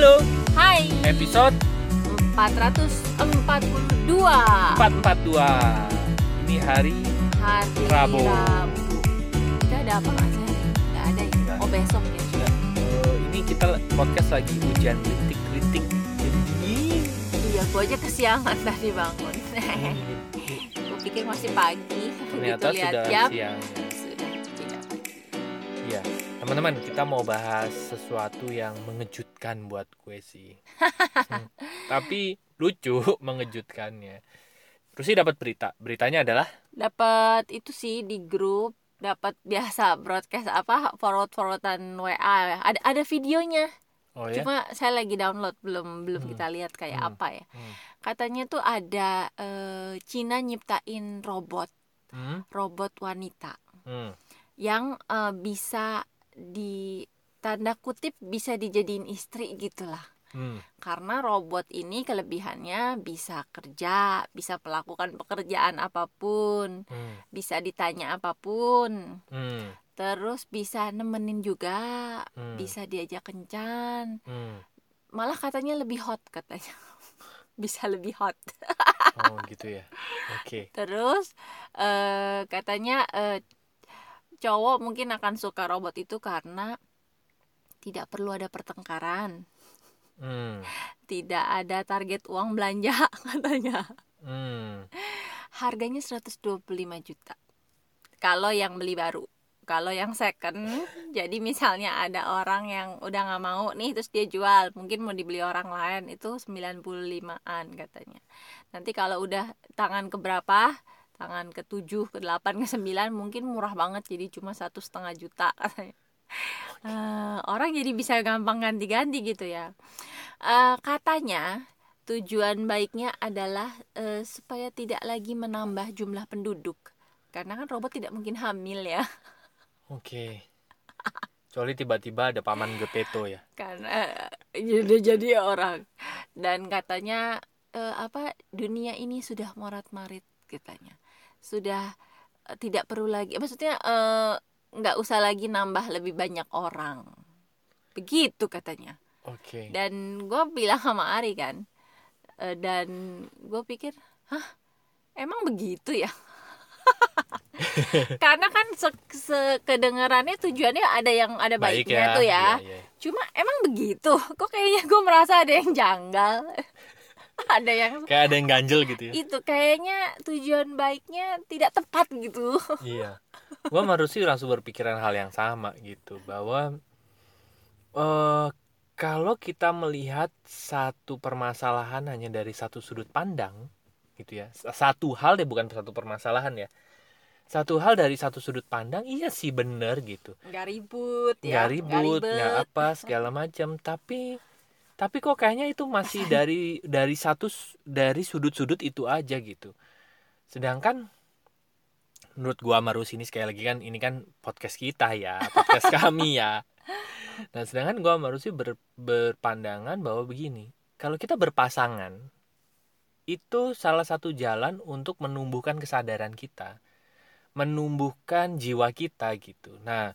Halo, Hai. Episode 442 442 Ini hari Hari Rabu. Rabu. Kita ada apa nggak sih? Nggak ada ya? Nggak. Oh besok ya? eh, Ini kita podcast lagi hujan kritik-kritik. Jadi Iya, gua aja kesiangan tadi bangun. Gue pikir masih pagi. Ternyata lihat sudah jam. siang. Iya. Teman-teman kita mau bahas sesuatu yang mengejutkan buat gue sih. Hmm, Tapi lucu mengejutkannya. Rusi dapat berita. Beritanya adalah? Dapat itu sih di grup. Dapat biasa broadcast apa? Forward forwardan WA ada ada videonya. Oh ya? Cuma saya lagi download. Belum belum Hmm. kita lihat kayak Hmm. apa ya. Hmm. katanya tuh ada eh, Cina nyiptain robot. Hmm? robot wanita. Hmm. yang eh, bisa di tanda kutip bisa dijadiin istri gitulah Hmm. karena robot ini kelebihannya bisa kerja bisa melakukan pekerjaan apa pun Hmm. bisa ditanya apa pun Hmm. terus bisa nemenin juga Hmm. bisa diajak kencan Hmm. malah katanya lebih hot katanya bisa lebih hot Oh gitu ya Oke Terus eh, katanya eh, cowok mungkin akan suka robot itu karena tidak perlu ada pertengkaran, Hmm. tidak ada target uang belanja katanya. Hmm. Harganya 125 juta. Kalau yang beli baru. Kalau yang second, jadi misalnya ada orang yang udah nggak mau nih terus dia jual, mungkin mau dibeli orang lain itu 95-an katanya. Nanti kalau udah tangan ke berapa? Tangan ke 7, ke 8, ke 9 mungkin murah banget jadi cuma satu setengah juta katanya. Eh, orang jadi bisa gampang ganti-ganti gitu ya. Eh, katanya tujuan baiknya adalah eh, supaya tidak lagi menambah jumlah penduduk. Karena kan robot tidak mungkin hamil ya. Oke. Kecuali tiba-tiba ada paman Gepeto ya. karena jadi jadi orang dan katanya eh, apa dunia ini sudah morat marit katanya sudah eh, tidak perlu lagi maksudnya eh, nggak usah lagi nambah lebih banyak orang begitu katanya Oke. dan gue bilang sama Ari kan eh, dan gue pikir hah emang begitu ya karena kan se- tujuannya ada yang ada Baik baiknya tuh ya Iya, iya. Cuma emang begitu. Kok kayaknya gue merasa ada yang janggal. Ada yang Kayak ada yang ganjel gitu ya. itu kayaknya tujuan baiknya tidak tepat gitu. iya. Gua sama Rusi langsung berpikiran hal yang sama gitu bahwa eh kalau kita melihat satu permasalahan hanya dari satu sudut pandang gitu ya. Satu hal deh bukan satu permasalahan ya. Satu hal dari satu sudut pandang iya sih bener gitu. Nggak ribut nggak ya. ribut ribet. nggak apa segala macam tapi tapi kok kayaknya itu masih dari dari satu dari sudut-sudut itu aja gitu. Sedangkan menurut gua sama Rus ini sekali lagi kan ini kan podcast kita ya podcast kami ya. Nah sedangkan gua sama Rusi ber, berpandangan bahwa begini kalau kita berpasangan itu salah satu jalan untuk menumbuhkan kesadaran kita menumbuhkan jiwa kita gitu. Nah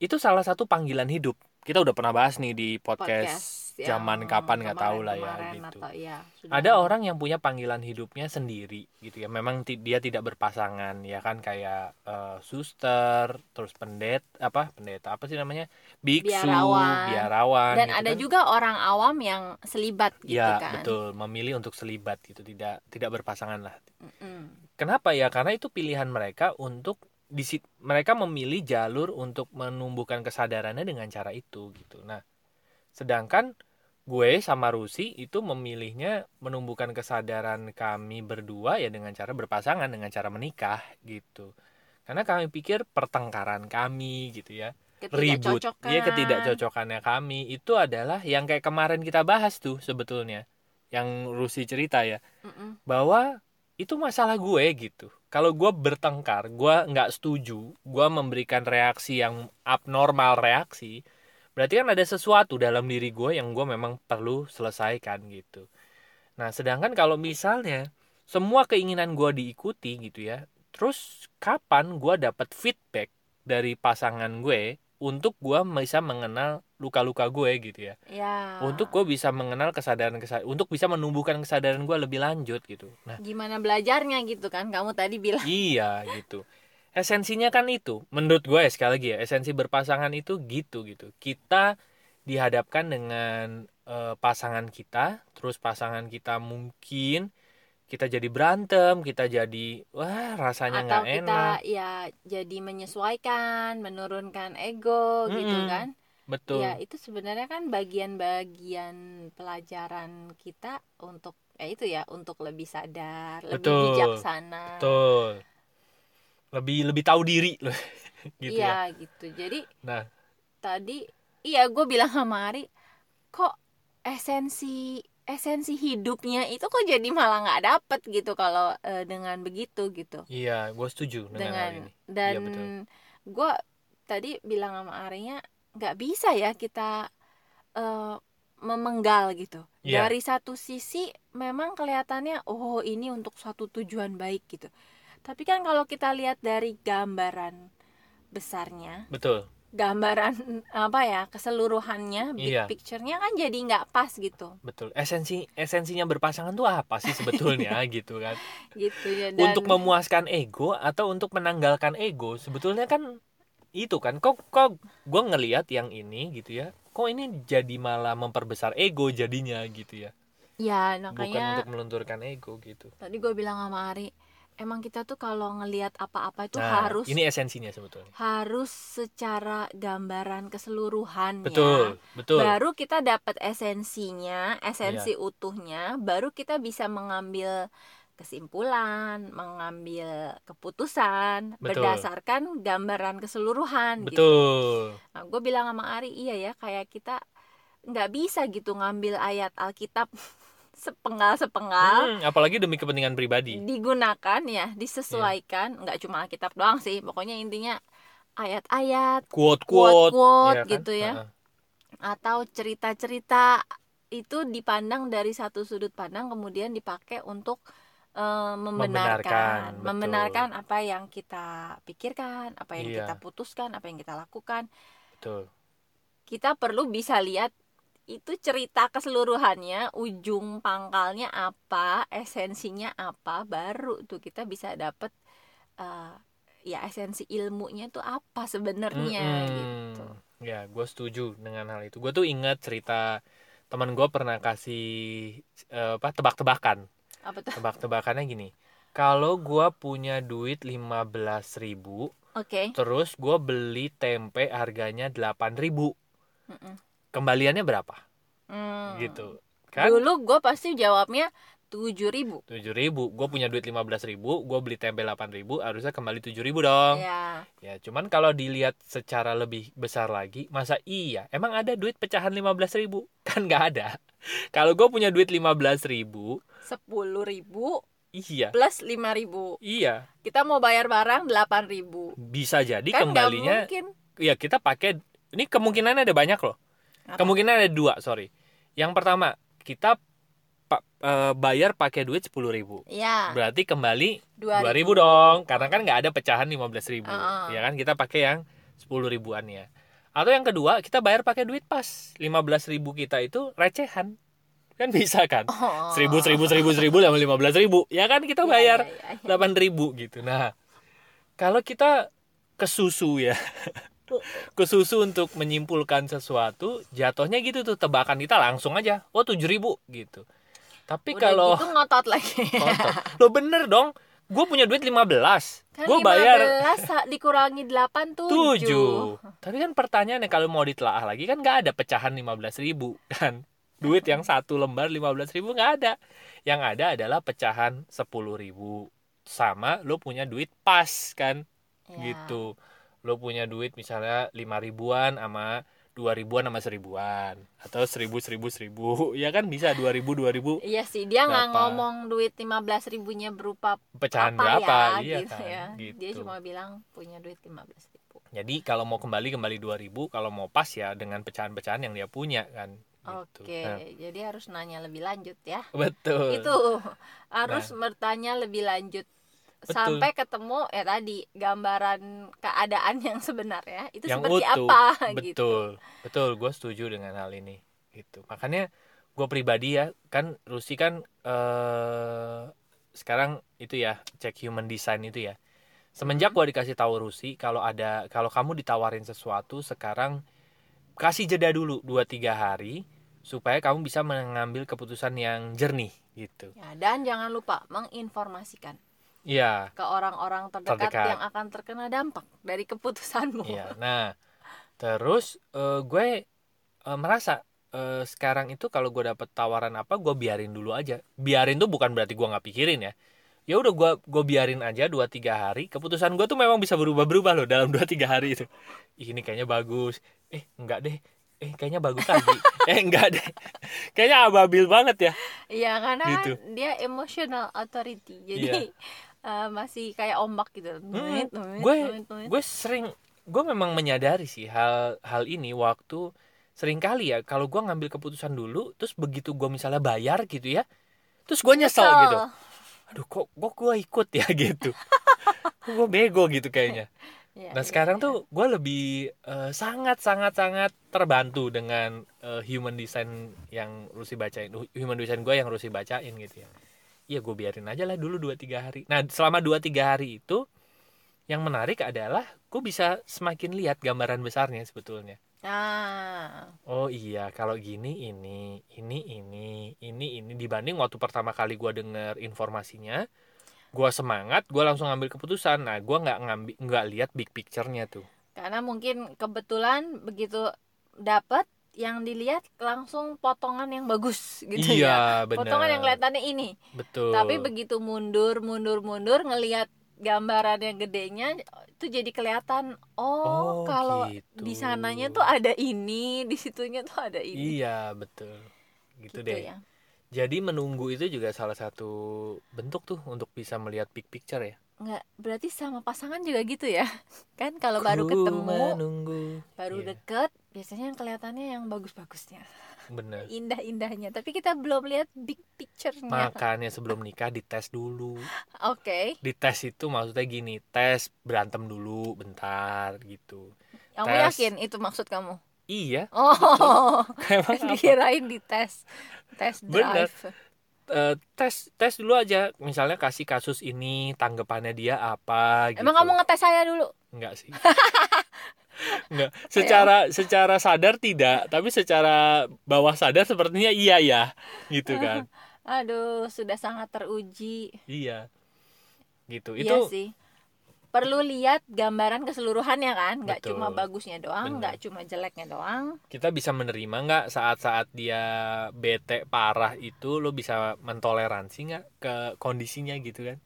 itu salah satu panggilan hidup. Kita udah pernah bahas nih di podcast, yang zaman kapan nggak tahu lah ya, gitu. atau ya, ada orang yang punya panggilan hidupnya sendiri gitu ya memang dia tidak berpasangan ya kan kayak eh, suster terus pendet apa pendeta apa sih namanya biksu Biarawan. biarawan dan gitu ada kan. juga orang awam yang selibat gitu ya kan. betul memilih untuk selibat gitu tidak tidak berpasangan lah Mm-mm. Kenapa ya? Karena itu pilihan mereka untuk di mereka memilih jalur untuk menumbuhkan kesadarannya dengan cara itu gitu. Nah, sedangkan gue sama Rusi itu memilihnya menumbuhkan kesadaran kami berdua ya dengan cara berpasangan dengan cara menikah gitu. Karena kami pikir pertengkaran kami gitu ya, ribut, ya ketidakcocokannya kami itu adalah yang kayak kemarin kita bahas tuh sebetulnya, yang Rusi cerita ya Mm-mm. bahwa itu masalah gue gitu. Kalau gue bertengkar, gue nggak setuju, gue memberikan reaksi yang abnormal reaksi, berarti kan ada sesuatu dalam diri gue yang gue memang perlu selesaikan gitu. Nah, sedangkan kalau misalnya semua keinginan gue diikuti gitu ya, terus kapan gue dapat feedback dari pasangan gue untuk gua bisa mengenal luka-luka gue gitu ya? Ya. Untuk gue bisa mengenal kesadaran kesadaran untuk bisa menumbuhkan kesadaran gue lebih lanjut gitu. Nah gimana belajarnya gitu kan kamu tadi bilang. Iya gitu esensinya kan itu menurut gue ya sekali lagi ya esensi berpasangan itu gitu gitu. Kita dihadapkan dengan eh, pasangan kita terus pasangan kita mungkin kita jadi berantem kita jadi wah rasanya atau nggak kita enak. ya jadi menyesuaikan menurunkan ego gitu Mm-mm. kan? Betul. Ya itu sebenarnya kan bagian-bagian pelajaran kita untuk ya itu ya untuk lebih sadar lebih Betul, bijaksana. Betul lebih lebih tahu diri loh. Gitu ya. iya gitu. Jadi nah. tadi iya gue bilang sama Ari kok esensi esensi hidupnya itu kok jadi malah nggak dapet gitu kalau eh, dengan begitu gitu. Iya gue setuju dengan, dengan ini. Dan Iya, betul. gue tadi bilang sama Arinya nggak bisa ya kita eh, memenggal gitu. Iya. dari satu sisi memang kelihatannya oh ini untuk suatu tujuan baik gitu tapi kan kalau kita lihat dari gambaran besarnya betul. gambaran apa ya keseluruhannya big Iya. picture-nya kan jadi nggak pas gitu. Betul. Esensi esensinya berpasangan tuh apa sih sebetulnya gitu kan? Gitu ya dan untuk memuaskan ego atau untuk menanggalkan ego sebetulnya kan itu kan. Kok kok gue ngelihat yang ini gitu ya kok ini jadi malah memperbesar ego jadinya gitu ya? Ya bukan makanya untuk melunturkan ego gitu. Tadi gue bilang sama Ari emang kita tuh kalau ngelihat apa-apa itu nah harus ini esensinya sebetulnya. harus secara gambaran keseluruhan betul betul. Ya. baru kita dapat esensinya esensi utuhnya baru kita bisa mengambil kesimpulan mengambil keputusan Betul. berdasarkan gambaran keseluruhan gitu. Betul. Nah, gue bilang sama Ari, iya ya, kayak kita nggak bisa gitu ngambil ayat Alkitab sepenggal-sepenggal Hmm, apalagi demi kepentingan pribadi. Digunakan ya, disesuaikan, nggak cuma Alkitab doang sih, pokoknya intinya ayat-ayat quote quote Quote-quote gitu ya. atau cerita-cerita itu dipandang dari satu sudut pandang kemudian dipakai untuk eh, Membenarkan, membenarkan, membenarkan apa yang kita pikirkan, apa yang Iya. kita putuskan, apa yang kita lakukan. betul. Kita perlu bisa lihat itu cerita keseluruhannya ujung pangkalnya apa esensinya apa baru tuh kita bisa dapet eh, ya esensi ilmunya tuh apa sebenarnya Mm-mm. gitu Ya, gue setuju dengan hal itu. Gue tuh ingat cerita teman gue pernah kasih eh, apa tebak-tebakan. apa tuh Tebak-tebakannya gini. Kalau gue punya duit 15.000 ribu, oke terus gue beli tempe harganya 8.000 ribu, Mm-mm. Kembaliannya berapa? Hmm. Gitu. Kan? dulu gue pasti jawabnya tujuh ribu 7.000 ribu. Gue punya duit 15.000 ribu, gue beli tempe 8.000 ribu, harusnya kembali 7.000 ribu dong. ya Ya, cuman kalau dilihat secara lebih besar lagi, masa iya? Emang ada duit pecahan 15.000 ribu? Kan nggak ada. Kalau gue punya duit 15.000 ribu, sepuluh ribu iya, plus lima ribu iya, kita mau bayar barang delapan ribu bisa jadi kan kembalinya, mungkin ya kita pakai. Ini kemungkinannya ada banyak loh. Apa? Kemungkinan ada dua, sorry. Yang pertama, kita pa- eh, bayar pakai duit 10.000 ribu. ya Berarti kembali dua 2000 dong, karena kan nggak ada pecahan 15.000 ribu. Heeh. Ya kan kita pakai yang 10 ribuannya. Atau yang kedua, kita bayar pakai duit pas. 15.000 ribu kita itu recehan. Kan bisa kan? Oh. Seribu, seribu, seribu, seribu, sama lima belas ribu. Ya kan kita Iya, bayar iya, iya, iya. delapan ribu gitu. Nah, kalau kita kesusu ya, kesusu untuk menyimpulkan sesuatu, jatuhnya gitu tuh tebakan kita langsung aja, oh tujuh ribu gitu. Tapi Udah kalau gitu ngotot lagi lo bener dong, gue punya duit 15 kan gue bayar 15 sa- dikurangi 8 7 tujuh. Tapi kan pertanyaannya kalau mau ditelaah lagi kan nggak ada pecahan 15 ribu kan. Duit yang satu lembar 15 ribu nggak ada. Yang ada adalah pecahan 10 ribu. Sama lo punya duit pas kan Ya. gitu. Lo punya duit misalnya 5 ribuan sama 2 ribuan sama seribuan atau seribu seribu seribu ya kan bisa 2000 2000 Iya sih dia nggak ngomong duit 15 ribunya berupa pecahan apa berapa ya, iya gitu kan ya. gitu. Dia cuma bilang punya duit 15 ribu. Jadi kalau mau kembali kembali 2000, kalau mau pas ya dengan pecahan-pecahan yang dia punya kan. Gitu. Oke, Nah, jadi harus nanya lebih lanjut ya. betul. Itu harus Nah. bertanya lebih lanjut Betul. sampai ketemu ya tadi gambaran keadaan yang sebenarnya itu yang seperti utuh. apa betul gitu. Betul. Gue setuju dengan hal ini gitu. Makanya gue pribadi ya kan Rusi kan eh sekarang itu ya cek human design itu ya. Semenjak gue dikasih tahu Rusi kalau ada kalau kamu ditawarin sesuatu sekarang kasih jeda dulu 2-3 hari supaya kamu bisa mengambil keputusan yang jernih gitu. Ya, dan jangan lupa menginformasikan iya ke orang-orang terdekat, Terdekat. yang akan terkena dampak dari keputusanmu Iya, nah terus eh, gue eh, merasa eh, sekarang itu kalau gue dapet tawaran apa, gue biarin dulu aja. Biarin tuh bukan berarti gue nggak pikirin ya. Ya udah gue gue biarin aja 2-3 hari. Keputusan gue tuh memang bisa berubah-berubah loh dalam 2-3 hari itu. Ini kayaknya bagus. Eh enggak deh. Eh kayaknya bagus lagi. eh enggak deh. Kayaknya ababil banget ya. Iya karena Gitu. dia emotional authority jadi eh, masih kayak ombak gitu. Nuit, gue gue sering gue memang menyadari sih hal hal ini waktu sering kali ya. Kalau gue ngambil keputusan dulu terus begitu gue misalnya bayar gitu ya terus gue nyesel Kesel. gitu. Aduh kok kok gue ikut ya gitu? Gue bego gitu kayaknya. Iya, nah iya, sekarang iya. tuh gue lebih eh, sangat sangat sangat terbantu dengan eh, human design yang Rusi bacain human design gue yang Rusi bacain gitu ya iya gue biarin aja lah dulu 2-3 hari. Nah selama 2-3 hari itu yang menarik adalah gue bisa semakin lihat gambaran besarnya sebetulnya. Nah oh iya kalau gini ini ini ini ini ini. Dibanding waktu pertama kali gue denger informasinya gue semangat gue langsung ngambil keputusan. Nah gue nggak ngambil nggak lihat big picture-nya tuh. Karena mungkin kebetulan begitu dapat yang dilihat langsung potongan yang bagus gitu ya. iya benar. Potongan yang kelihatannya ini. Betul. Tapi begitu mundur mundur mundur ngelihat gambaran yang gedenya itu jadi kelihatan oh, Oh, kalau gitu. di sananya tuh ada ini di situnya tuh ada ini. Iya betul. Gitu, deh. ya. Jadi menunggu itu juga salah satu bentuk tuh untuk bisa melihat big picture ya? Nggak berarti sama pasangan juga gitu ya? Kan kalau baru ketemu menunggu. baru Iya. deket biasanya yang kelihatannya yang bagus-bagusnya. Bener. Indah-indahnya. Tapi kita belum lihat big picture-nya. Makanya sebelum nikah dites dulu. Oke. Dites itu maksudnya gini tes berantem dulu bentar gitu. Kamu Tes. yakin itu maksud kamu? Iya. Oh. Emang dikirain di tes tes Bener. drive. Eh, tes tes dulu aja. Misalnya kasih kasus ini tanggapannya dia apa gitu emang kamu ngetes saya dulu? Enggak sih. Enggak. Secara secara sadar tidak, tapi secara bawah sadar sepertinya iya ya, gitu kan. aduh sudah sangat teruji iya. Gitu. iya Itu sih perlu lihat gambaran keseluruhannya kan nggak Betul. cuma bagusnya doang Bener. nggak cuma jeleknya doang kita bisa menerima nggak saat-saat dia bete parah itu lo bisa mentoleransi nggak ke kondisinya gitu kan.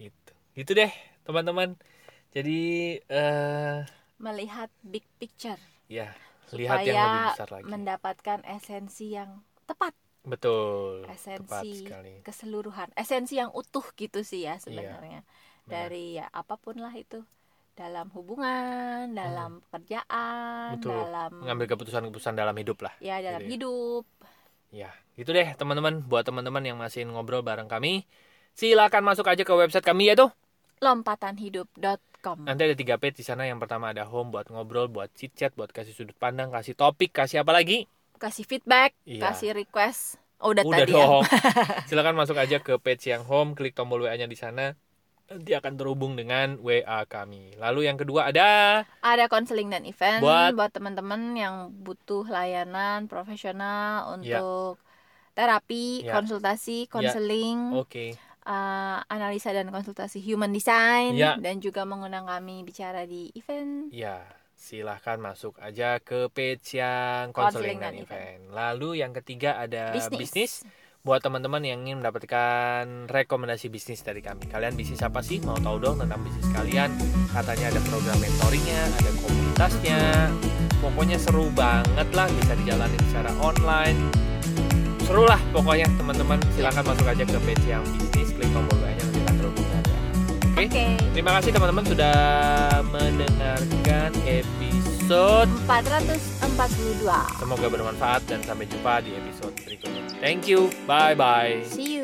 Gitu. Gitu deh, teman-teman. Jadi eh melihat big picture ya, lihat yang lebih besar lagi. mendapatkan esensi yang tepat Betul. Tepat esensi sekali. keseluruhan esensi yang utuh gitu sih ya sebenarnya benar. dari ya apa pun lah itu dalam hubungan dalam pekerjaan Hmm. Betul. dalam Mengambil keputusan-keputusan dalam hidup lah. ya dalam gitu ya. hidup Ya, gitu deh teman-teman. Buat teman-teman yang masih ngobrol bareng kami, silakan masuk aja ke website kami yaitu. lompatanhidup.com Nanti ada tiga page di sana. Yang pertama ada home buat ngobrol, buat chit chat, buat kasih sudut pandang, kasih topik, kasih apa lagi? kasih feedback Iya. kasih request oh, udah, Udah tadi ya silakan masuk aja ke page yang home, klik tombol WA-nya di sana. Nanti akan terhubung dengan WA kami. Lalu yang kedua ada ada konseling dan event Buat- buat, teman-teman yang butuh layanan profesional Ya. untuk terapi Ya. konsultasi konseling oke. Uh, analisa dan konsultasi human design Ya. dan juga mengundang kami bicara di event Ya, silahkan masuk aja ke page yang konseling dan dan event. Lalu yang ketiga ada bisnis, bisnis. buat teman-teman yang ingin mendapatkan rekomendasi bisnis dari kami. Kalian bisnis apa sih? Mau tahu dong tentang bisnis kalian? Katanya ada program mentoringnya, ada komunitasnya. Pokoknya seru banget lah, bisa dijalanin secara online. Seru lah pokoknya teman-teman. Silahkan masuk aja ke page yang bisnis, Oke. Oke. Terima kasih teman-teman sudah mendengarkan episode. 442 Semoga bermanfaat dan sampai jumpa di episode berikutnya. Thank you. Bye bye. see